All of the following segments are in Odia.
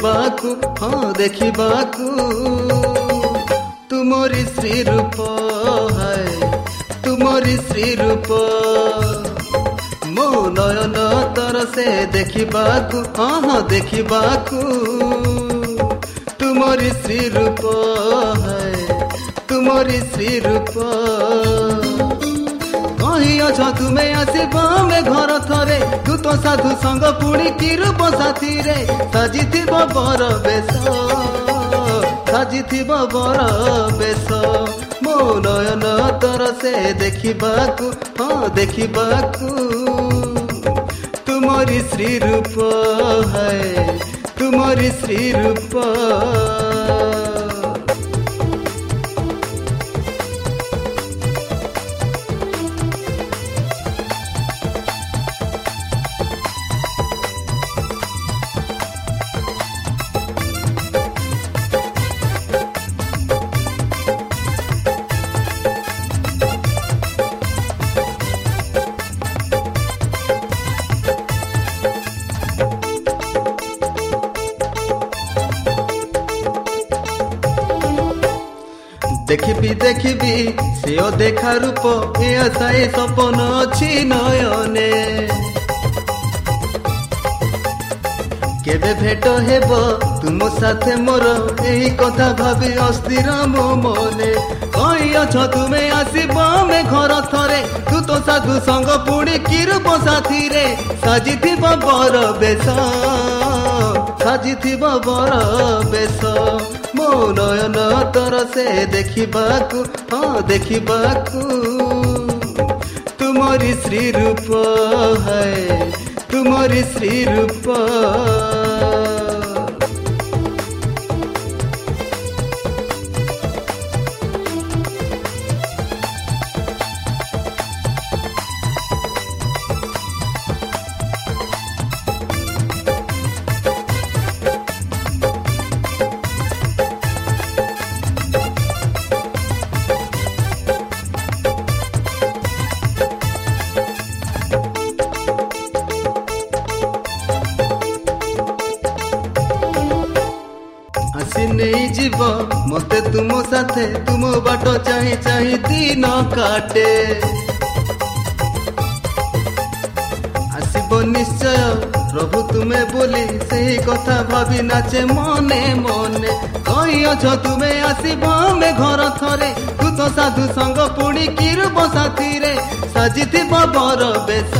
ଦେଖିବାକୁ ହଁ ଦେଖିବାକୁ ତୁମରି ଶ୍ରୀ ରୂପ ହାୟ ତୁମରି ଶ୍ରୀ ରୂପ ମୋ ନୟନ ତର ସେ ଦେଖିବାକୁ ହଁ ହଁ ଦେଖିବାକୁ ତୁମରି ଶ୍ରୀ ରୂପ ହାୟ ତୁମରି ଶ୍ରୀ ରୂପ କହିଅଛ ତୁମେ ଆସିବ ଆମେ ଘର ଥରେ। ଦୂତ ସାଧୁ ସଙ୍ଗ ପୁଣି କିରୂପ ସାଥିରେ। ସାଜିଥିବ ବର ବେଶ ସାଜିଥିବ ବର ବେଶ। ମୋ ନୟନ ତର ସେ ଦେଖିବାକୁ ହଁ ଦେଖିବାକୁ। ତୁମରି ଶ୍ରୀ ରୂପ ହାୟ ତୁମରି ଶ୍ରୀ ରୂପ ଦେଖିବି ଦେଖିବି ସେଓ ଦେଖା ରୂପ ଏ ଆଶାଏ ସପନ ଅଛି ନୟନେ। କେବେ ଭେଟ ହେବ ତୁମ ସାଥେ ମୋର? ଏହି କଥା ଭାବି ଅସ୍ଥିର ମୋ ମନେ। କହିଅଛ ତୁମେ ଆସିବ ଆମେ ଘର ଥରେ ତୁ ତ ସାଧୁ ସଙ୍ଗ ପୁଣି କିରୂପ ସାଥିରେ? ସାଜିଥିବ ବର ବେଶ ସାଜିଥିବ ବର ବେଶ ମୋ ନୟନ ତର ସେ ଦେଖିବାକୁ ହଁ ଦେଖିବାକୁ ତୁମରି ଶ୍ରୀ ରୂପ ହାୟ ତୁମରି ଶ୍ରୀ ରୂପ ତୁମ ସାଥେ ତୁମ ବାଟ ଚାହିଁ ଚାହିଁ ଦିନ କାଟେ ଆସିବ ନିଶ୍ଚୟ ପ୍ରଭୁ ତୁମେ ବୋଲି ସେହି କଥା ଭାବି ନାଚେ ମନେ ମନେ କହିଅଛ ତୁମେ ଆସିବ ଆମେ ଘର ଥରେ ତୁ ତ ସାଧୁ ସଙ୍ଗ ପୁଣି କିରୂପ ସାଥିରେ ସାଜିଥିବ ବର ବେଶ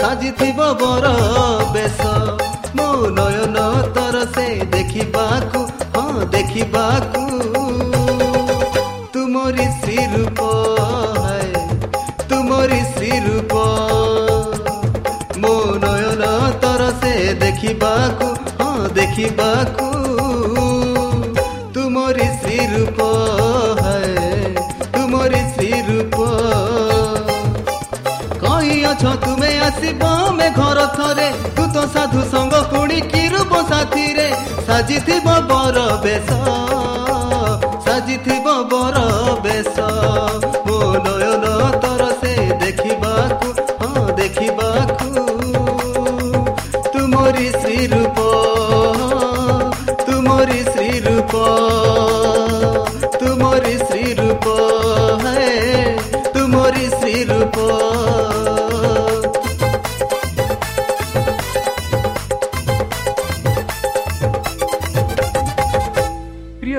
ସାଜିଥିବ ବର ବେଶ ମୋ ନୟନ ତର ସେ ଦେଖିବାକୁ ହଁ ଦେଖିବାକୁ ତୁମରି ଶ୍ରୀ ରୂପ ହାୟ ତୁମରି ଶ୍ରୀ ରୂପ ମୋ ନୟନ ତର ସେ ଦେଖିବାକୁ ହଁ ଦେଖିବାକୁ ତୁମରି ଶ୍ରୀ ରୂପ ହାୟ ତୁମରି ଶ୍ରୀ ରୂପ କହିଅଛ ତୁମେ ଆସିବ ଆମେ ଘର ଥରେ ତୁ ତ ସାଧୁ ସଙ୍ଗ ପୁଣି କିରୂପ ସାଥିରେ ସାଜିଥିବ ବର ବେଶ ସାଜି ସାଜିଥିବ ବର ବେଶ। ମୋ ନୟନ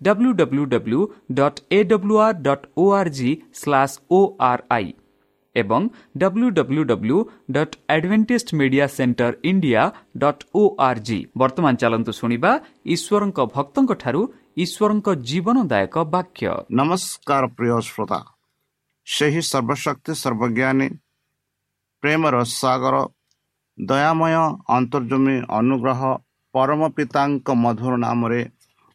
W W W dot A W R dot O R G slash O R I ଏବଂ W W W dot Adventist media centre India dot O R G ବର୍ତ୍ତମାନ ଚାଲନ୍ତୁ ଶୁଣିବା ଈଶ୍ୱରଙ୍କ ଭକ୍ତଙ୍କଠାରୁ ଈଶ୍ୱରଙ୍କ ଜୀବନଦାୟକ ବାକ୍ୟ ନମସ୍କାର ପ୍ରିୟ ଶ୍ରୋତା ସେହି ସର୍ବଶକ୍ତି ସର୍ବଜ୍ଞାନୀ ପ୍ରେମର ସାଗର ଦୟାମୟ ଅନ୍ତର୍ଜମୀ ଅନୁଗ୍ରହ ପରମ ପିତାଙ୍କ ମଧୁର ନାମରେ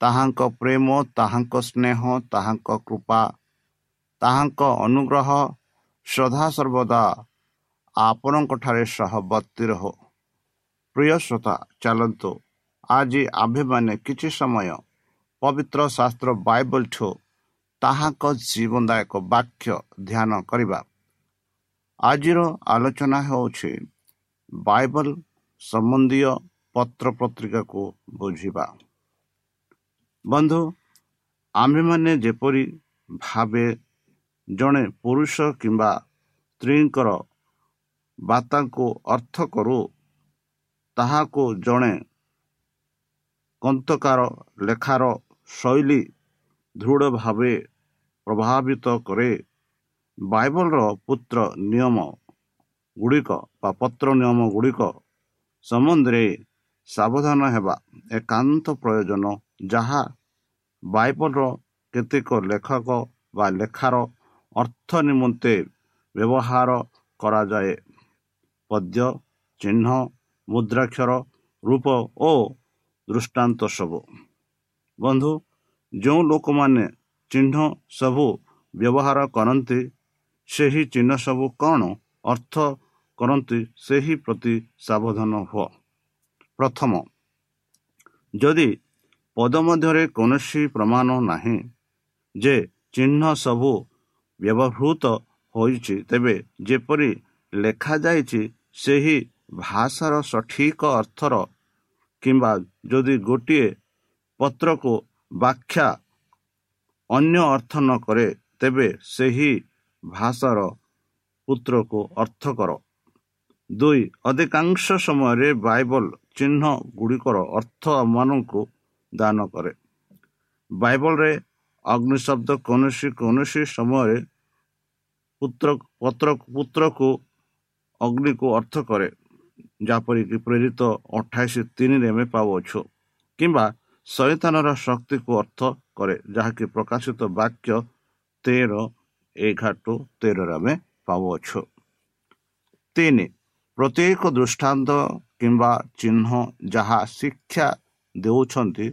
ତାହାଙ୍କ ପ୍ରେମ ତାହାଙ୍କ ସ୍ନେହ ତାହାଙ୍କ କୃପା ତାହାଙ୍କ ଅନୁଗ୍ରହ ସଦାସର୍ବଦା ଆପଣଙ୍କଠାରେ ସହବର୍ତ୍ତୀ ରହୁ ପ୍ରିୟ ଶ୍ରୋତା ଚାଲନ୍ତୁ। ଆଜି ଆମ୍ଭେମାନେ କିଛି ସମୟ ପବିତ୍ର ଶାସ୍ତ୍ର ବାଇବଲଠୁ ତାହାଙ୍କ ଜୀବନଦାୟକ ବାକ୍ୟ ଧ୍ୟାନ କରିବା। ଆଜିର ଆଲୋଚନା ହେଉଛି ବାଇବଲ ସମ୍ବନ୍ଧୀୟ ପତ୍ର ପତ୍ରିକାକୁ ବୁଝିବା। ବନ୍ଧୁ ଆମ୍ଭେମାନେ ଯେପରି ଭାବେ ଜଣେ ପୁରୁଷ କିମ୍ବା ସ୍ତ୍ରୀଙ୍କର ବାର୍ତ୍ତାଙ୍କୁ ଅର୍ଥ କରୁ ତାହାକୁ ଜଣେ କନ୍ତକାର ଲେଖାର ଶୈଳୀ ଦୃଢ଼ ଭାବେ ପ୍ରଭାବିତ କରେ। ବାଇବଲର ପୁତ୍ର ନିୟମ ଗୁଡ଼ିକ ବା ପତ୍ର ନିୟମ ଗୁଡ଼ିକ ସମ୍ବନ୍ଧରେ ସାବଧାନ ହେବା ଏକାନ୍ତ ପ୍ରୟୋଜନ ଯାହା ବାଇବଲର କେତେକ ଲେଖକ ବା ଲେଖାର ଅର୍ଥ ନିମନ୍ତେ ବ୍ୟବହାର କରାଯାଏ। ପଦ୍ୟ ଚିହ୍ନ ମୁଦ୍ରାକ୍ଷର ରୂପ ଓ ଦୃଷ୍ଟାନ୍ତ ସବୁ। ବନ୍ଧୁ ଯେଉଁ ଲୋକମାନେ ଚିହ୍ନ ସବୁ ବ୍ୟବହାର କରନ୍ତି ସେହି ଚିହ୍ନ ସବୁ କ'ଣ ଅର୍ଥ କରନ୍ତି ସେହି ପ୍ରତି ସାବଧାନ ହୁଅ। ପ୍ରଥମ ଯଦି ପଦ ମଧ୍ୟରେ କୌଣସି ପ୍ରମାଣ ନାହିଁ ଯେ ଚିହ୍ନ ସବୁ ବ୍ୟବହୃତ ହୋଇଛି ତେବେ ଯେପରି ଲେଖାଯାଇଛି ସେହି ଭାଷାର ସଠିକ ଅର୍ଥର କିମ୍ବା ଯଦି ଗୋଟିଏ ପତ୍ରକୁ ବ୍ୟାଖ୍ୟା ଅନ୍ୟ ଅର୍ଥ ନ କରେ ତେବେ ସେହି ଭାଷାର ପୁତ୍ରକୁ ଅର୍ଥ କର। ଦୁଇ ଅଧିକାଂଶ ସମୟରେ ବାଇବଲ ଚିହ୍ନ ଗୁଡ଼ିକର ଅର୍ଥ ଆମମାନଙ୍କୁ ଦାନ କରେ ବାଇବଲରେ ଅଗ୍ନି ଶବ୍ଦ କୌଣସି କୌଣସି ସମୟରେ ପୁତ୍ର ପତ୍ର ପୁତ୍ରକୁ ଅଗ୍ନିକୁ ଅର୍ଥ କରେ ଯେପରିକି ପ୍ରେରିତ ଅଠାଇଶ ତିନିରେ ଆମେ ପାଉଅଛୁ କିମ୍ବା ଶୈତାନର ଶକ୍ତିକୁ ଅର୍ଥ କରେ ଯାହାକି ପ୍ରକାଶିତ ବାକ୍ୟ ତେର ଏଗାର ତେରରେ ଆମେ ପାଉଅଛୁ ତିନି ପ୍ରତ୍ୟେକ ଦୃଷ୍ଟାନ୍ତ କିମ୍ବା ଚିହ୍ନ ଯାହା ଶିକ୍ଷା ଦେଉଛନ୍ତି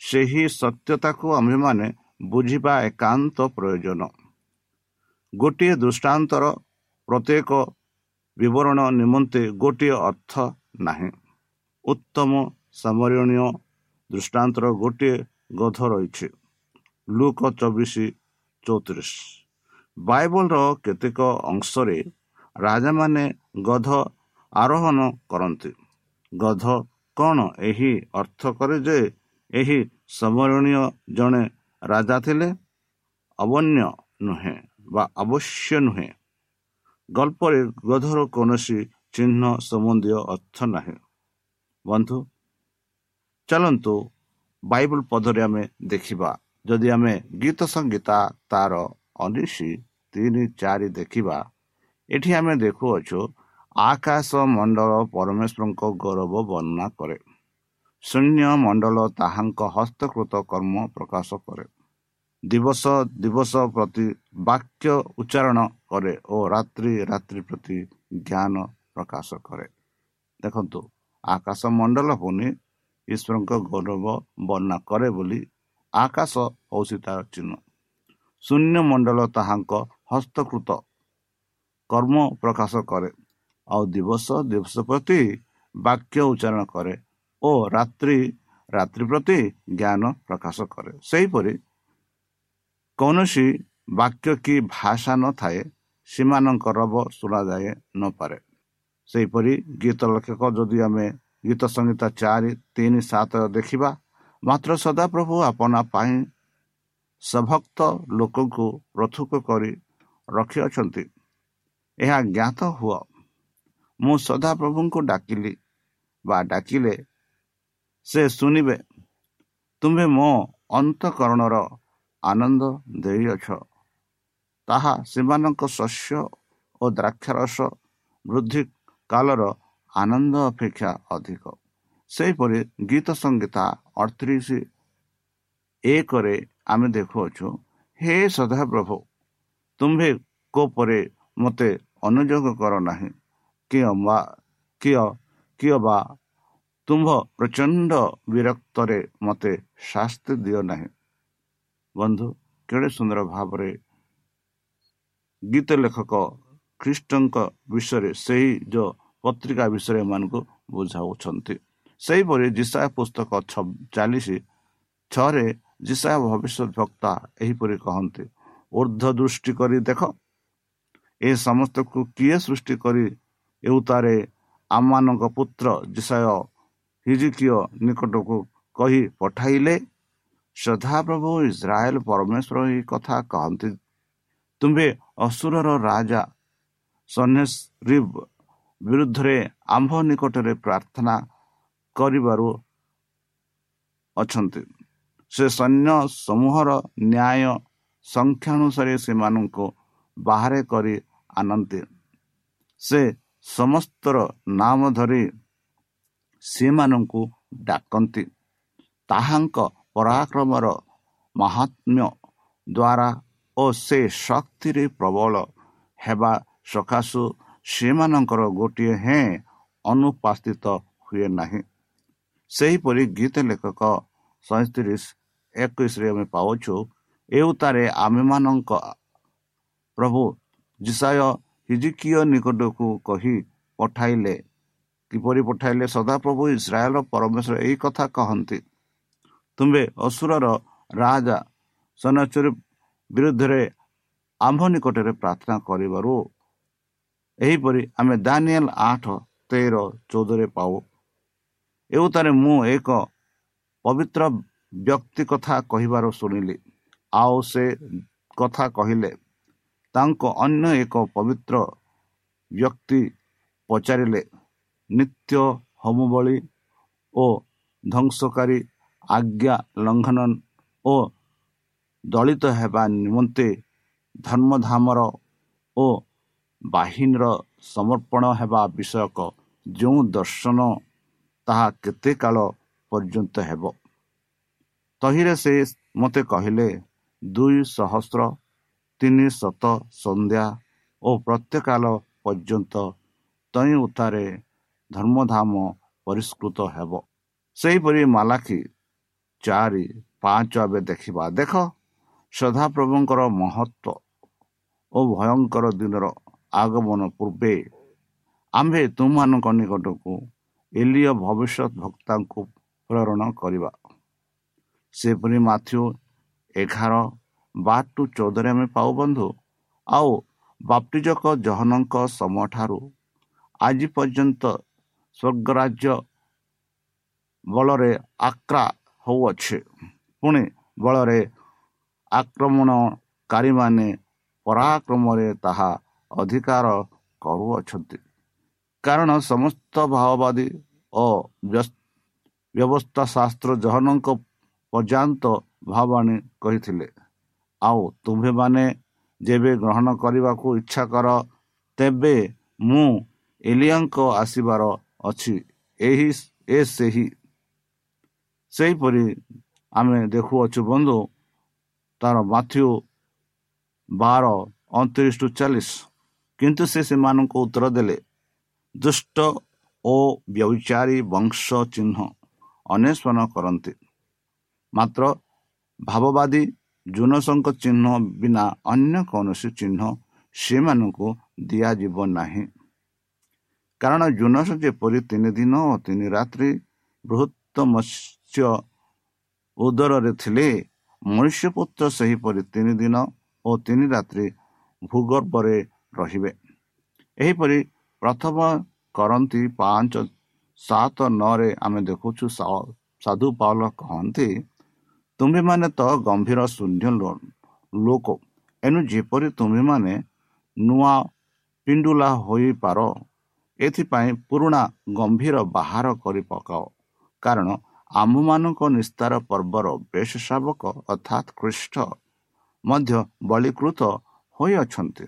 ସେହି ସତ୍ୟତାକୁ ଆମ୍ଭେମାନେ ବୁଝିବା ଏକାନ୍ତ ପ୍ରୟୋଜନ। ଗୋଟିଏ ଦୃଷ୍ଟାନ୍ତର ପ୍ରତ୍ୟେକ ବିବରଣ ନିମନ୍ତେ ଗୋଟିଏ ଅର୍ଥ ନାହିଁ। ଉତ୍ତମ ସାମରଣୀୟ ଦୃଷ୍ଟାନ୍ତର ଗୋଟିଏ ଗଧ ରହିଛି। ଲୁକ ଚବିଶ ଚଉତିରିଶ। ବାଇବଲର କେତେକ ଅଂଶରେ ରାଜାମାନେ ଗଧ ଆରୋହଣ କରନ୍ତି। ଗଧ କ'ଣ ଏହି ଅର୍ଥ କରେ ଯେ ଏହି ସ୍ମରଣୀୟ ଜଣେ ରାଜା ଥିଲେ? ଅବନ୍ୟ ନୁହେଁ ବା ଅବଶ୍ୟ ନୁହେଁ। ଗଳ୍ପରେ ଗଧର କୌଣସି ଚିହ୍ନ ସମ୍ବନ୍ଧୀୟ ଅର୍ଥ ନାହିଁ। ବନ୍ଧୁ ଚାଲନ୍ତୁ ବାଇବଲ ପଦରେ ଆମେ ଦେଖିବା। ଯଦି ଆମେ ଗୀତ ସଙ୍ଗୀତା ତାର ଅନିଶି ତିନି ଚାରି ଦେଖିବା ଏଠି ଆମେ ଦେଖୁଅଛୁ ଆକାଶ ମଣ୍ଡଳ ପରମେଶ୍ୱରଙ୍କ ଗୌରବ ବର୍ଣ୍ଣନା କରେ। ଶୂନ୍ୟ ମଣ୍ଡଳ ତାହାଙ୍କ ହସ୍ତକୃତ କର୍ମ ପ୍ରକାଶ କରେ। ଦିବସ ଦିବସ ପ୍ରତି ବାକ୍ୟ ଉଚ୍ଚାରଣ କରେ ଓ ରାତ୍ରି ରାତ୍ରି ପ୍ରତି ଜ୍ଞାନ ପ୍ରକାଶ କରେ। ଦେଖନ୍ତୁ ଆକାଶ ମଣ୍ଡଳ ପୁଣି ଈଶ୍ୱରଙ୍କ ଗୌରବ ବର୍ଣ୍ଣନା କରେ ବୋଲି ଆକାଶ ହେଉଛି ତାର ଚିହ୍ନ। ଶୂନ୍ୟ ମଣ୍ଡଳ ତାହାଙ୍କ ହସ୍ତକୃତ କର୍ମ ପ୍ରକାଶ କରେ। ଆଉ ଦିବସ ଦିବସ ପ୍ରତି ବାକ୍ୟ ଉଚ୍ଚାରଣ କରେ ଓ ରାତ୍ରି ରାତ୍ରି ପ୍ରତି ଜ୍ଞାନ ପ୍ରକାଶ କରେ। ସେହିପରି କୌଣସି ବାକ୍ୟ କି ଭାଷା ନଥାଏ ସେମାନଙ୍କ ରବ ଶୁଣାଯାଏ ନପାରେ ସେହିପରି ଗୀତ ଲେଖକ ଯଦି ଆମେ ଗୀତ ସଂହିତା ଚାରି ତିନି ସାତ ଦେଖିବା ମାତ୍ର ସଦାପ୍ରଭୁ ଆପଣା ପାଇଁ ସଭକ୍ତ ଲୋକଙ୍କୁ ପୃଥକ କରି ରଖିଅଛନ୍ତି। ଏହା ଜ୍ଞାତ ହୁଅ। ମୁଁ ସଦାପ୍ରଭୁଙ୍କୁ ଡାକିଲି ବା ଡାକିଲେ ସେ ଶୁଣିବେ ତୁମ୍ଭେ ମୋ ଅନ୍ତଃକରଣର ଆନନ୍ଦ ଦେଇଅଛ। ତାହା ସେମାନଙ୍କ ଶସ୍ୟ ଓ ଦ୍ରାକ୍ଷାରସ ବୃଦ୍ଧି କାଳର ଆନନ୍ଦ ଅପେକ୍ଷା ଅଧିକ। ସେହିପରି ଗୀତ ସଙ୍ଗୀତା ଅଠତିରିଶ ଏକରେ ଆମେ ଦେଖୁଅଛୁ ହେ ସଦାପ୍ରଭୁ ତୁମ୍ଭେ କୋପରେ ମୋତେ ଅନୁଯୋଗ କର ନାହିଁ। କିଅ ବା ତୁମ୍ଭ ପ୍ରଚଣ୍ଡ ବିରକ୍ତରେ ମୋତେ ଶାସ୍ତି ଦିଅ ନାହିଁ। ବନ୍ଧୁ କେଡ଼େ ସୁନ୍ଦର ଭାବରେ ଗୀତ ଲେଖକ ଖ୍ରୀଷ୍ଟଙ୍କ ବିଷୟରେ ସେହି ଯେଉଁ ପତ୍ରିକା ବିଷୟରେ ଏମାନଙ୍କୁ ବୁଝାଉଛନ୍ତି। ସେହିପରି ଜିସା ପୁସ୍ତକ ଚାଲିଶ ଛଅରେ ଜିସା ଭବିଷ୍ୟତ ବକ୍ତା ଏହିପରି କହନ୍ତି ଉର୍ଦ୍ଧ୍ୱ ଦୃଷ୍ଟି କରି ଦେଖ ଏ ସମସ୍ତକୁ କିଏ ସୃଷ୍ଟି କରି ଏଉତାରେ ଆମମାନଙ୍କ ପୁତ୍ର ଜିସାୟ ହିଜିକିୟ ନିକଟକୁ କହି ପଠାଇଲେ ସଦାପ୍ରଭୁ ଇସ୍ରାଏଲ ପରମେଶ୍ୱର ଏହି କଥା କହନ୍ତି ତୁମ୍ଭେ ଅସୁରର ରାଜା ସନ୍ୟାସ ବିରୁଦ୍ଧରେ ଆମ୍ଭ ନିକଟରେ ପ୍ରାର୍ଥନା କରିବାରୁ ଅଛନ୍ତି। ସେ ସୈନ୍ୟ ସମୂହର ନ୍ୟାୟ ସଂଖ୍ୟାନୁସାରେ ସେମାନଙ୍କୁ ବାହାରେ କରି ଆଣନ୍ତି। ସେ ସମସ୍ତର ନାମ ଧରି ସେମାନଙ୍କୁ ଡାକନ୍ତି। ତାହାଙ୍କ ପରାକ୍ରମର ମହାତ୍ମ୍ୟ ଦ୍ୱାରା ଓ ସେ ଶକ୍ତିରେ ପ୍ରବଳ ହେବା ସକାଶୁ ସେମାନଙ୍କର ଗୋଟିଏ ହେଁ ଅନୁପାସ୍ଥିତ ହୁଏ ନାହିଁ। ସେହିପରି ଗୀତ ଲେଖକ ସଇଁତିରିଶ ଏକୋଇଶରେ ଆମେ ପାଉଛୁ ଏଉତାରେ ଆମେମାନଙ୍କ ପ୍ରଭୁ ଜିସାୟ ହିଜିକିୟ ନିକଟକୁ କହି ପଠାଇଲେ କିପରି ପଠାଇଲେ? ସଦାପ୍ରଭୁ ଇସ୍ରାଏଲ ପରମେଶ୍ୱର ଏହି କଥା କହନ୍ତି। ତୁମ୍ଭେ ଅସୁରର ରାଜା ସନଚୁରୀ ବିରୁଦ୍ଧରେ ଆମ୍ଭ ନିକଟରେ ପ୍ରାର୍ଥନା କରିବାରୁ ଏହିପରି ଆମେ ଦାନିଏଲ ଆଠ ତେର ଚଉଦରେ ପାଉ। ଏଉତାରେ ମୁଁ ଏକ ପବିତ୍ର ବ୍ୟକ୍ତି କଥା କହିବାର ଶୁଣିଲି। ଆଉ ସେ କଥା କହିଲେ ତାଙ୍କ ଅନ୍ୟ ଏକ ପବିତ୍ର ବ୍ୟକ୍ତି ପଚାରିଲେ ନିତ୍ୟ ହୋମବଳି ଓ ଧ୍ୱଂସକାରୀ ଆଜ୍ଞା ଲଙ୍ଘନ ଓ ଦଳିତ ହେବା ନିମନ୍ତେ ଧର୍ମଧାମର ଓ ବାହିନୀର ସମର୍ପଣ ହେବା ବିଷୟକ ଯେଉଁ ଦର୍ଶନ ତାହା କେତେ କାଳ ପର୍ଯ୍ୟନ୍ତ ହେବ? ତହିଁରେ ସେ ମୋତେ କହିଲେ ଦୁଇ ସହସ୍ର ତିନି ଶତ ସନ୍ଧ୍ୟା ଓ ପ୍ରତ୍ୟେକାଳ ପର୍ଯ୍ୟନ୍ତ ତଇଁ ଉତ୍ତାରେ ଧର୍ମଧାମ ପରିଷ୍କୃତ ହେବ। ସେହିପରି ମାଲାଖି ଚାରି ପାଞ୍ଚ ଏବେ ଦେଖିବା। ଦେଖ ସଦାପ୍ରଭୁଙ୍କର ମହତ୍ଵ ଓ ଭୟଙ୍କର ଦିନର ଆଗମନ ପୂର୍ବେ ଆମ୍ଭେ ତୁମମାନଙ୍କ ନିକଟକୁ ଏଲିୟ ଭବିଷ୍ୟତ ଭକ୍ତାଙ୍କୁ ପ୍ରେରଣ କରିବା। ସେପରି ମାଥ୍ୟୁ ଏଗାର ବାର ଟୁ ଚଉଦରେ ଆମେ ପାଉ ବନ୍ଧୁ। ଆଉ ବାପ୍ତିଜକ ଜହନଙ୍କ ସମୟଠାରୁ ଆଜି ପର୍ଯ୍ୟନ୍ତ ସ୍ୱର୍ଗରାଜ୍ୟ ବଳରେ ଆକ୍ରା ହେଉଅଛି। ପୁଣି ବଳରେ ଆକ୍ରମଣ କାରୀମାନେ ପରାକ୍ରମରେ ତାହା ଅଧିକାର କରୁଅଛନ୍ତି। କାରଣ ସମସ୍ତ ଭାଓବାଦୀ ଓ ବ୍ୟବସ୍ଥା ଶାସ୍ତ୍ର ଜହନଙ୍କ ପର୍ଯ୍ୟନ୍ତ ଭାବାଣୀ କହିଥିଲେ ଆଉ ତୁମ୍ଭେମାନେ ଯେବେ ଗ୍ରହଣ କରିବାକୁ ଇଚ୍ଛା କର ତେବେ ମୁଁ ଏଲିଆଙ୍କ ଆସିବାର ଅଛି। ଏହି ଏ ସେହି। ସେହିପରି ଆମେ ଦେଖୁଅଛୁ ବନ୍ଧୁ ତାର ମାଥ୍ୟୁ ବାର ଅଣତିରିଶ ଟୁ ଚାଳିଶ। କିନ୍ତୁ ସେ ସେମାନଙ୍କୁ ଉତ୍ତର ଦେଲେ ଦୁଷ୍ଟ ଓ ବ୍ୟବଚାରୀ ବଂଶ ଚିହ୍ନ ଅନ୍ୱେଷଣ କରନ୍ତି। ମାତ୍ର ଭାବବାଦୀ ଜୁନସଙ୍କ ଚିହ୍ନ ବିନା ଅନ୍ୟ କୌଣସି ଚିହ୍ନ ସେମାନଙ୍କୁ ଦିଆଯିବ ନାହିଁ। କାରଣ ଜୁନସ ଯେପରି ତିନି ଦିନ ଓ ତିନି ରାତ୍ରି ବୃହତ୍ତ ମତ୍ସ୍ୟ ଉଦରରେ ଥିଲେ ମନୁଷ୍ୟପୁତ୍ର ସେହିପରି ତିନି ଦିନ ଓ ତିନି ରାତ୍ରି ଭୂଗର୍ଭରେ ରହିବେ। ଏହିପରି ପ୍ରଥମ କରନ୍ତି ପାଞ୍ଚ ସାତ ନଅରେ ଆମେ ଦେଖୁଛୁ ସାଧୁ ପାଉଲ କହନ୍ତି ତୁମ୍ଭେମାନେ ତ ଗମ୍ଭୀର ଶୂନ୍ୟ ଲୋକ। ଏଣୁ ଯେପରି ତୁମ୍ଭେମାନେ ନୂଆ ପିଣ୍ଡୁଲା ହୋଇପାର ଏଥିପାଇଁ ପୁରୁଣା ଗମ୍ଭୀର ବାହାର କରି ପକାଅ। କାରଣ ଆମ୍ଭମାନଙ୍କ ନିସ୍ତାର ପର୍ବର ବେଶ ଶାବକ ଅର୍ଥାତ୍ ଖ୍ରୀଷ୍ଟ ମଧ୍ୟ ବଳୀକୃତ ହୋଇଅଛନ୍ତି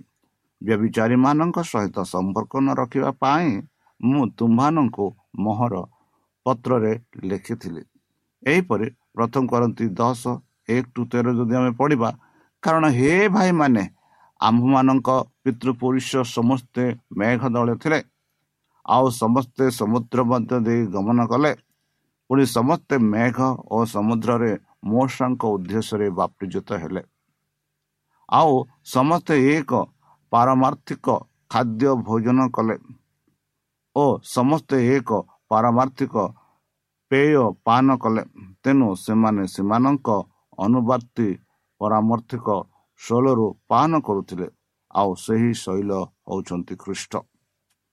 ବ୍ୟବିଚାରୀମାନଙ୍କ ସହିତ ସମ୍ପର୍କ ନ ରଖିବା ପାଇଁ ମୁଁ ତୁମ୍ଭମାନଙ୍କୁ ମୋହର ପତ୍ରରେ ଲେଖିଥିଲି। ଏହିପରି ପ୍ରଥମ କରନ୍ତି ଦଶ ଏକ ଟୁ ତେର ଯଦି ଆମେ ପଢ଼ିବା କାରଣ ହେ ଭାଇମାନେ ଆମ୍ଭମାନଙ୍କ ପିତୃପୁରୁଷ ସମସ୍ତେ ମେଘ ଦଳେ ଥିଲେ। ଆଉ ସମସ୍ତେ ସମୁଦ୍ର ମଧ୍ୟ ଦେଇ ଗମନ କଲେ। ପୁଣି ସମସ୍ତେ ମେଘ ଓ ସମୁଦ୍ରରେ ମୂଷାଙ୍କ ଉଦ୍ଦେଶ୍ୟରେ ବାପ୍ତିଜିତ ହେଲେ। ଆଉ ସମସ୍ତେ ଏକ ପାରମାର୍ଥିକ ଖାଦ୍ୟ ଭୋଜନ କଲେ ଓ ସମସ୍ତେ ଏକ ପାରମାର୍ଥିକ ପେୟ ପାନ କଲେ। ତେଣୁ ସେମାନେ ସେମାନଙ୍କ ଅନୁବାର୍ତ୍ତି ପରାମର୍ଥିକ ଶୈଳରୁ ପାନ କରୁଥିଲେ। ଆଉ ସେହି ଶୈଳ ହେଉଛନ୍ତି ଖ୍ରୀଷ୍ଟ।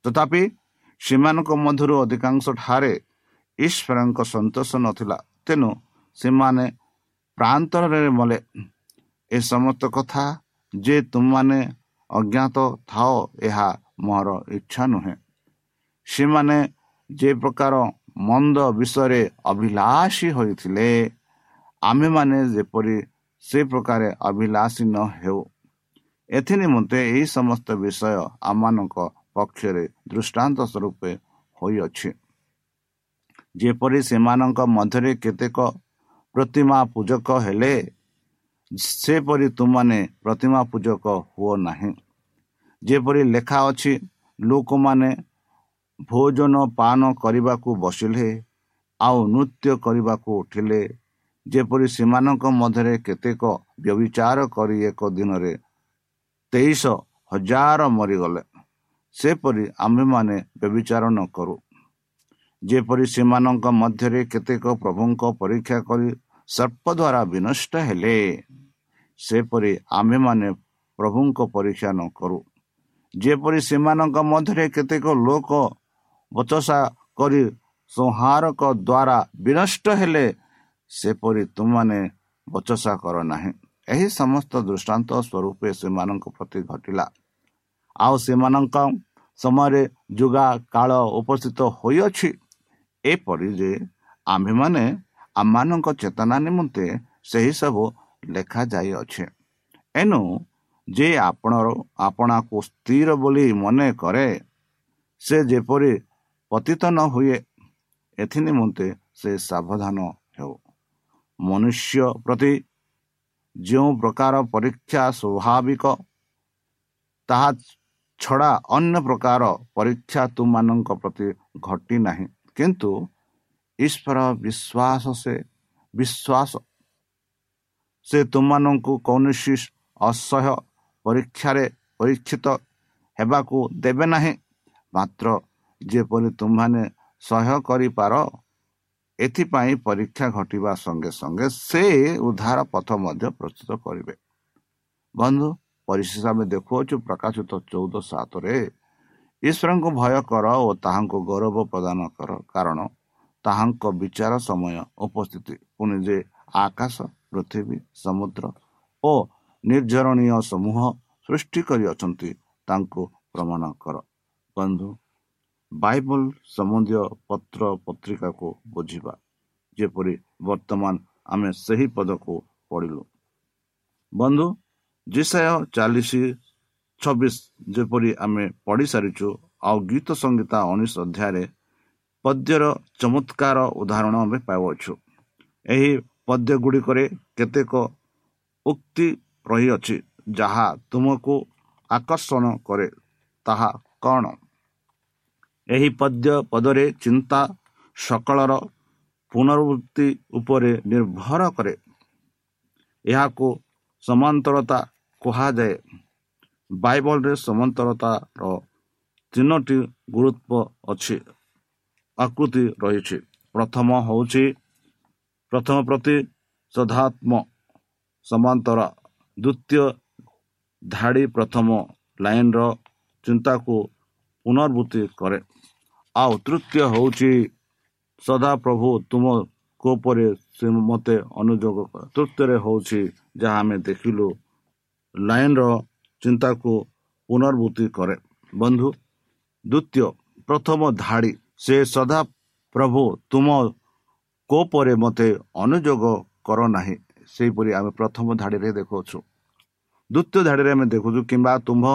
ତଥାପି ସେମାନଙ୍କ ମଧ୍ୟରୁ ଅଧିକାଂଶ ଠାରେ ଈଶ୍ୱରଙ୍କ ସନ୍ତୋଷ ନଥିଲା। ତେଣୁ ସେମାନେ ପ୍ରାନ୍ତରରେ ମଲେ ଏ ସମସ୍ତ କଥା ଯେ ତୁମମାନେ ଅଜ୍ଞାତ ଥାଅ ଏହା ମୋର ଇଚ୍ଛା ନୁହେଁ। ସେମାନେ ଯେ ପ୍ରକାର ମନ୍ଦ ବିଷୟରେ ଅଭିଳାଷୀ ହୋଇଥିଲେ। ଆମ୍ଭେମାନେ ଯେପରି ସେ ପ୍ରକାର ଅଭିଳାଷୀ ନ ହେଉ। ଏଥି ନିମନ୍ତେ ଏହି ସମସ୍ତ ବିଷୟ ଆମମାନଙ୍କ ପକ୍ଷରେ ଦୃଷ୍ଟାନ୍ତ ସ୍ୱରୂପ ହୋଇଅଛି। ଯେପରି ସେମାନଙ୍କ ମଧ୍ୟରେ କେତେକ ପ୍ରତିମା ପୂଜକ ହେଲେ ସେପରି ତୁମମାନେ ପ୍ରତିମା ପୂଜକ ହୁଅ ନାହିଁ। ଯେପରି ଲେଖା ଅଛି ଲୋକମାନେ ଭୋଜନ ପାନ କରିବାକୁ ବସିଲେ ଆଉ ନୃତ୍ୟ କରିବାକୁ ଉଠିଲେ ଯେପରି ସେମାନଙ୍କ ମଧ୍ୟରେ କେତେକ ବ୍ୟବିଚାର କରି ଏକ ଦିନରେ ତେଇଶ ହଜାର ମରିଗଲେ ସେପରି ଆମ୍ଭେମାନେ ବ୍ୟବିଚାର ନ କରୁ। ଯେପରି ସେମାନଙ୍କ ମଧ୍ୟରେ କେତେକ ପ୍ରଭୁଙ୍କ ପରୀକ୍ଷା କରି ସର୍ପ ଦ୍ୱାରା ବିନଷ୍ଟ ହେଲେ ସେପରି ଆମ୍ଭେମାନେ ପ୍ରଭୁଙ୍କ ପରୀକ୍ଷା ନ କରୁ। ଯେପରି ସେମାନଙ୍କ ମଧ୍ୟରେ କେତେକ ଲୋକ ବଚସା କରି ସଂହାରକ ଦ୍ୱାରା ବିନଷ୍ଟ ହେଲେ ସେପରି ତୁମମାନେ ବଚସା କର ନାହିଁ। ଏହି ସମସ୍ତ ଦୃଷ୍ଟାନ୍ତ ସ୍ୱରୂପ ସେମାନଙ୍କ ପ୍ରତି ଘଟିଲା। ଆଉ ସେମାନଙ୍କ ସମୟରେ ଯୁଗା କାଳ ଉପସ୍ଥିତ ହୋଇଅଛି। ଏପରି ଯେ ଆମ୍ଭେମାନେ ଆମମାନଙ୍କ ଚେତନା ନିମନ୍ତେ ସେହି ସବୁ ଲେଖାଯାଇଅଛେ। ଏଣୁ ଯେ ଆପଣ ଆପଣାକୁ ସ୍ଥିର ବୋଲି ମନେ କରେ ସେ ଯେପରି ପତିତ ନ ହୁଏ ଏଥି ନିମନ୍ତେ ସେ ସାବଧାନ ହେଉ। ମନୁଷ୍ୟ ପ୍ରତି ଯେଉଁ ପ୍ରକାର ପରୀକ୍ଷା ସ୍ୱାଭାବିକ ତାହା ଛଡ଼ା ଅନ୍ୟ ପ୍ରକାର ପରୀକ୍ଷା ତୁମମାନଙ୍କ ପ୍ରତି ଘଟି ନାହିଁ। କିନ୍ତୁ ଈଶ୍ୱର ବିଶ୍ୱାସ ସେ ବିଶ୍ୱାସ ସେ ତୁମମାନଙ୍କୁ କୌଣସି ଅସହ୍ୟ ପରୀକ୍ଷାରେ ପରୀକ୍ଷିତ ହେବାକୁ ଦେବେ ନାହିଁ। ମାତ୍ର ଯେପରି ତୁମମାନେ ସହ୍ୟ କରିପାର ଏଥିପାଇଁ ପରୀକ୍ଷା ଘଟିବା ସଙ୍ଗେ ସଙ୍ଗେ ସେ ଉଦ୍ଧାର ପଥ ମଧ୍ୟ ପ୍ରସ୍ତୁତ କରିବେ। ବନ୍ଧୁ ପରିଶେଷ ଆମେ ଦେଖୁଅଛୁ ପ୍ରକାଶିତ ଚଉଦ ସାତରେ ଈଶ୍ୱରଙ୍କୁ ଭୟ କର ଓ ତାହାଙ୍କୁ ଗୌରବ ପ୍ରଦାନ କର। କାରଣ ତାହାଙ୍କ ବିଚାର ସମୟ ଉପସ୍ଥିତି ପୁଣି ଯେ ଆକାଶ ପୃଥିବୀ ସମୁଦ୍ର ଓ ନିର୍ଝରଣୀୟ ସମୂହ ସୃଷ୍ଟି କରିଅଛନ୍ତି ତାଙ୍କୁ ପ୍ରମାଣ କର। ବନ୍ଧୁ ବାଇବଲ ସମ୍ବନ୍ଧୀୟ ପତ୍ର ପତ୍ରିକାକୁ ବୁଝିବା। ଯେପରି ବର୍ତ୍ତମାନ ଆମେ ସେହି ପଦକୁ ପଢ଼ିଲୁ। ବନ୍ଧୁ ଜିସାୟ ଚାଳିଶ ଛବିଶ ଯେପରି ଆମେ ପଢ଼ି ସାରିଛୁ ଆଉ ଗୀତ ସଙ୍ଗୀତା ଉଣେଇଶ ଅଧ୍ୟାୟରେ ପଦ୍ୟର ଚମତ୍କାର ଉଦାହରଣ ଆମେ ପାଉଅଛୁ। ଏହି ପଦ୍ୟ ଗୁଡ଼ିକରେ କେତେକ ଉକ୍ତି ରହିଅଛି ଯାହା ତୁମକୁ ଆକର୍ଷଣ କରେ। ତାହା କ'ଣ? ଏହି ପଦ୍ୟ ପଦରେ ଚିନ୍ତା ସକଳର ପୁନରାବୃତ୍ତି ଉପରେ ନିର୍ଭର କରେ। ଏହାକୁ ସମାନ୍ତରତା କୁହାଯାଏ। ବାଇବଲରେ ସମାନ୍ତରତାର ତିନୋଟି ଗୁରୁତ୍ୱ ଅଛି। ଆକୃତି ରହିଛି। ପ୍ରଥମ ହେଉଛି ପ୍ରଥମ ପ୍ରତି ସଦାତ୍ମ ସମାନ୍ତର। ଦ୍ୱିତୀୟ ଧାଡ଼ି ପ୍ରଥମ ଲାଇନ୍ର ଚିନ୍ତାକୁ ପୁନର୍ବୃତ୍ତି କରେ। ଆଉ ତୃତୀୟ ହେଉଛି ସଦାପ୍ରଭୁ ତୁମ କୋପରେ ସେ ମୋତେ ଅନୁଯୋଗ ତୃତୀୟରେ ହେଉଛି ଯାହା ଆମେ ଦେଖିଲୁ ଲାଇନ୍ର ଚିନ୍ତାକୁ ପୁନର୍ବୃତ୍ତି କରେ। ବନ୍ଧୁ ଦ୍ୱିତୀୟ ପ୍ରଥମ ଧାଡ଼ି ସେ ସଦା ପ୍ରଭୁ ତୁମ କୋପରେ ମୋତେ ଅନୁଯୋଗ କର ନାହିଁ। ସେହିପରି ଆମେ ପ୍ରଥମ ଧାଡ଼ିରେ ଦେଖାଉଛୁ ଦ୍ୱିତୀୟ ଧାଡ଼ିରେ ଆମେ ଦେଖୁଛୁ କିମ୍ବା ତୁମ୍ଭ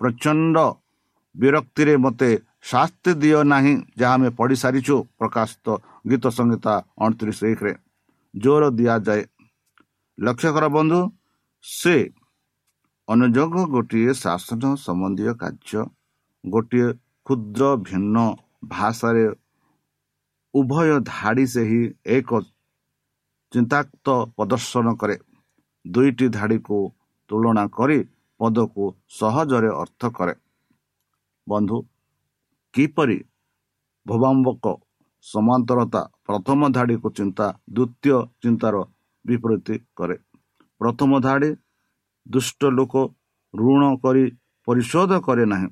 ପ୍ରଚଣ୍ଡ ବିରକ୍ତିରେ ମୋତେ ଶାସ୍ତି ଦିଅ ନାହିଁ ଯାହା ଆମେ ପଢ଼ି ସାରିଛୁ ପ୍ରକାଶିତ ଗୀତ ସଂହିତା ଅଣତିରିଶ ଏକରେ। ଜୋର ଦିଆଯାଏ। ଲକ୍ଷ୍ୟ କର ବନ୍ଧୁ ସେ ଅନୁଯୋଗ ଗୋଟିଏ ଶାସନ ସମ୍ବନ୍ଧୀୟ କାର୍ଯ୍ୟ ଗୋଟିଏ କ୍ଷୁଦ୍ର ଭିନ୍ନ ଭାଷାରେ ଉଭୟ ଧାଡ଼ି ସେହି ଏକ ଚିନ୍ତାକ୍ତ ପ୍ରଦର୍ଶନ କରେ। ଦୁଇଟି ଧାଡ଼ିକୁ ତୁଳନା କରି ପଦକୁ ସହଜରେ ଅର୍ଥ କରେ। ବନ୍ଧୁ କିପରି ଭବାମ୍ବକ ସମାନ୍ତରତା ପ୍ରଥମ ଧାଡ଼ିକୁ ଚିନ୍ତା ଦ୍ୱିତୀୟ ଚିନ୍ତାର ବିପରୀତି କରେ। ପ୍ରଥମ ଧାଡ଼ି ଦୁଷ୍ଟ ଲୋକ ଋଣ କରି ପରିଶୋଧ କରେ ନାହିଁ।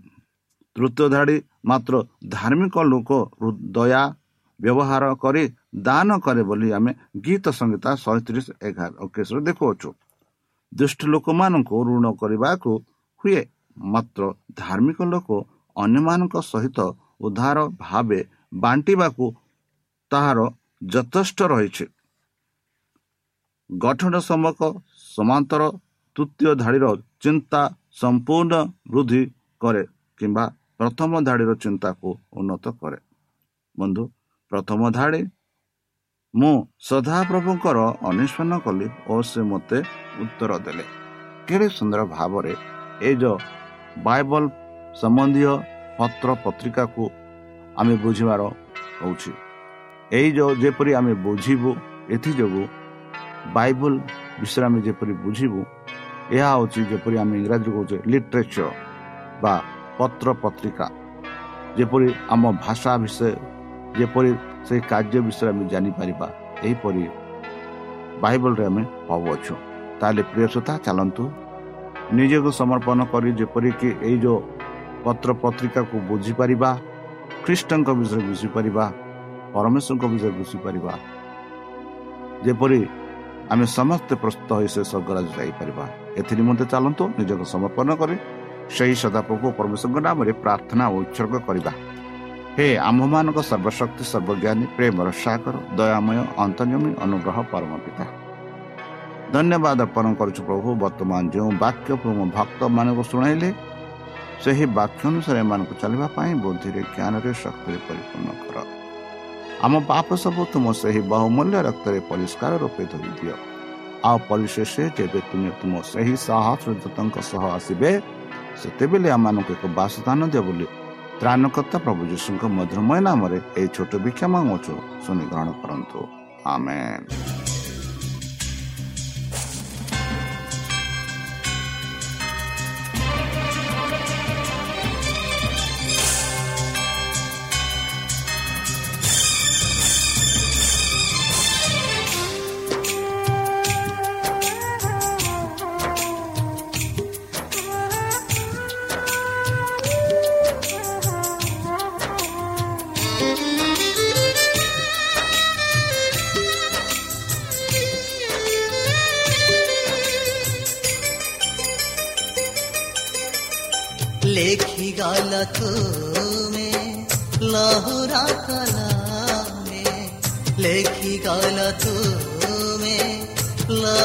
ତୃତୀୟ ଧାଡ଼ି ମାତ୍ର ଧାର୍ମିକ ଲୋକ ଦୟା ବ୍ୟବହାର କରି ଦାନ କରେ ବୋଲି ଆମେ ଗୀତ ସଂହିତା ଶହେତିରିଶ ଏଗାର ଅକେଶରେ ଦେଖୁଅଛୁ। ଦୁଷ୍ଟ ଲୋକମାନଙ୍କୁ ଋଣ କରିବାକୁ ହୁଏ। ମାତ୍ର ଧାର୍ମିକ ଲୋକ ଅନ୍ୟମାନଙ୍କ ସହିତ ଉଦ୍ଧାର ଭାବେ ବାଣ୍ଟିବାକୁ ତାହାର ଯଥେଷ୍ଟ ରହିଛି। ଗଠନ ସମ୍ମୁଖ ସମାନ୍ତର ତୃତୀୟ ଧାଡ଼ିର ଚିନ୍ତା ସମ୍ପୂର୍ଣ୍ଣ ବୃଦ୍ଧି କରେ କିମ୍ବା ପ୍ରଥମ ଧାଡ଼ିର ଚିନ୍ତାକୁ ଉନ୍ନତ କରେ। ବନ୍ଧୁ ପ୍ରଥମ ଧାଡ଼ି ମୁଁ ସଦାପ୍ରଭୁଙ୍କର ଅନ୍ୱେଷଣ କଲି ଓ ସେ ମୋତେ ଉତ୍ତର ଦେଲେ। କେଡ଼େ ସୁନ୍ଦର ଭାବରେ ଏ ଯେଉଁ ବାଇବଲ ସମ୍ବନ୍ଧୀୟ ପତ୍ର ପତ୍ରିକାକୁ ଆମେ ବୁଝିବାର ହେଉଛି। ଏଇ ଯେଉଁ ଯେପରି ଆମେ ବୁଝିବୁ ଏଥିଯୋଗୁଁ ବାଇବଲ ବିଷୟରେ ଆମେ ଯେପରି ବୁଝିବୁ ଏହା ହେଉଛି ଯେପରି ଆମେ ଇଂରାଜୀରେ କହୁଛେ ଲିଟରେଚର ବା ପତ୍ର ପତ୍ରିକା। ଯେପରି ଆମ ଭାଷା ବିଷୟ ଯେପରି ସେହି କାର୍ଯ୍ୟ ବିଷୟରେ ଆମେ ଜାଣିପାରିବା ଏହିପରି ବାଇବଲରେ ଆମେ ପାଉଅଛୁ ତାହେଲେ ପ୍ରିୟ ଶ୍ରୋତା ଚାଲନ୍ତୁ ନିଜକୁ ସମର୍ପଣ କରି ଯେପରିକି ଏଇ ଯେଉଁ ପତ୍ର ପତ୍ରିକାକୁ ବୁଝିପାରିବା ଖ୍ରୀଷ୍ଟଙ୍କ ବିଷୟରେ ବୁଝିପାରିବା ପରମେଶ୍ୱରଙ୍କ ବିଷୟରେ ବୁଝିପାରିବା। ଯେପରି ଆମେ ସମସ୍ତେ ପ୍ରସ୍ତୁତ ହୋଇ ସେ ସ୍ୱର୍ଗରାଜ ଯାଇପାରିବା। ଏଥି ନିମନ୍ତେ ଚାଲନ୍ତୁ ନିଜକୁ ସମର୍ପଣ କରି ସେହି ସଦାପ୍ରଭୁ ପରମେଶ୍ୱରଙ୍କ ନାମରେ ପ୍ରାର୍ଥନା ଓ ଉତ୍ସର୍ଗ କରିବା। ହେ ଆମ୍ଭମାନଙ୍କ ସର୍ବଶକ୍ତି ସର୍ବଜ୍ଞାନୀ ପ୍ରେମର ସାଗର ଦୟାମୟ ଅନ୍ତର୍ଜମୀ ଅନୁଗ୍ରହ ପରମ ପିତା ଧନ୍ୟବାଦ ଅର୍ପଣ କରୁଛୁ ପ୍ରଭୁ ବର୍ତ୍ତମାନ ଯେଉଁ ବାକ୍ୟ ପ୍ରଭୁ ଭକ୍ତମାନଙ୍କୁ ଶୁଣାଇଲେ ସେହି ବାକ୍ୟ ଅନୁସାରେ ଏମାନଙ୍କୁ ଚାଲିବା ପାଇଁ ବୁଦ୍ଧିରେ ଜ୍ଞାନରେ ଶକ୍ତିରେ ପରିପୂର୍ଣ୍ଣ କର। ଆମ ପାପ ସବୁ ତୁମ ସେହି ବହୁମୂଲ୍ୟ ରକ୍ତରେ ପରିଷ୍କାର ରୂପେ ଧରି ଦିଅ। ଆଉ ପରିଶେଷ ଯେବେ ତୁମେ ତୁମ ସେହି ସହସ୍ରଦୂତଙ୍କ ସହ ଆସିବେ ସେତେବେଳେ ଆମମାନଙ୍କୁ ଏକ ବାସସ୍ଥାନ ଦିଅ ବୋଲି ତ୍ରାଣକର୍ତ୍ତା ପ୍ରଭୁ ଯୀଶୁଙ୍କ ମଧୁରମୟ ନାମରେ ଏହି ଛୋଟ ଭିକ୍ଷା ମାଗୁଛୁ। ଶୁଣି ଗ୍ରହଣ କରନ୍ତୁ। ଆମେ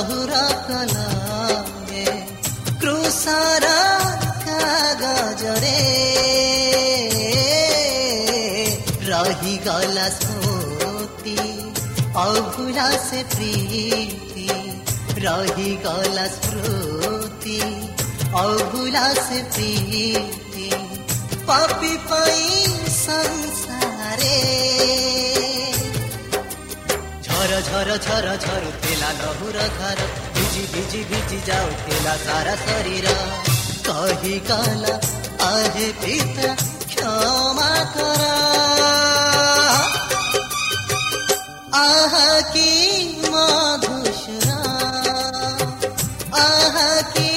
कला कागजरे रही गला स्मृति अभुला से प्रीति। रही गला स्मृति अभुला से प्रीति। पापी संसारे ঝর ঝর ঝর তেলা লহুর ঘর। ভিজি ভিজি ভিজি যাও তেলা সারা শরীর। কহি কালা আহে পিতা ক্ষমা করা। আহা কি মধুসূরা আহা কি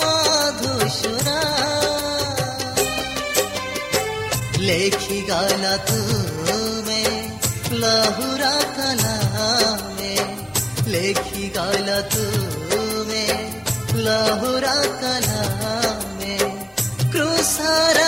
মধুসূরা লেখি গালা তুমি, লহুরা কলা। लेखी गाला में लहुरा कला में क्रुसारा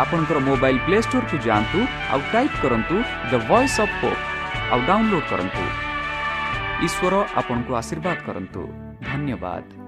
ଆପଣଙ୍କର ମୋବାଇଲ୍ ପ୍ଲେ ଷ୍ଟୋରକୁ ଯାଆନ୍ତୁ ଆଉ ଟାଇପ୍ କରନ୍ତୁ ଦ ଭଏସ୍ ଅଫ୍ ହୋପ୍ ଆଉ ଡାଉନଲୋଡ୍ କରନ୍ତୁ। ଈଶ୍ୱର ଆପଣଙ୍କୁ ଆଶୀର୍ବାଦ କରନ୍ତୁ। ଧନ୍ୟବାଦ।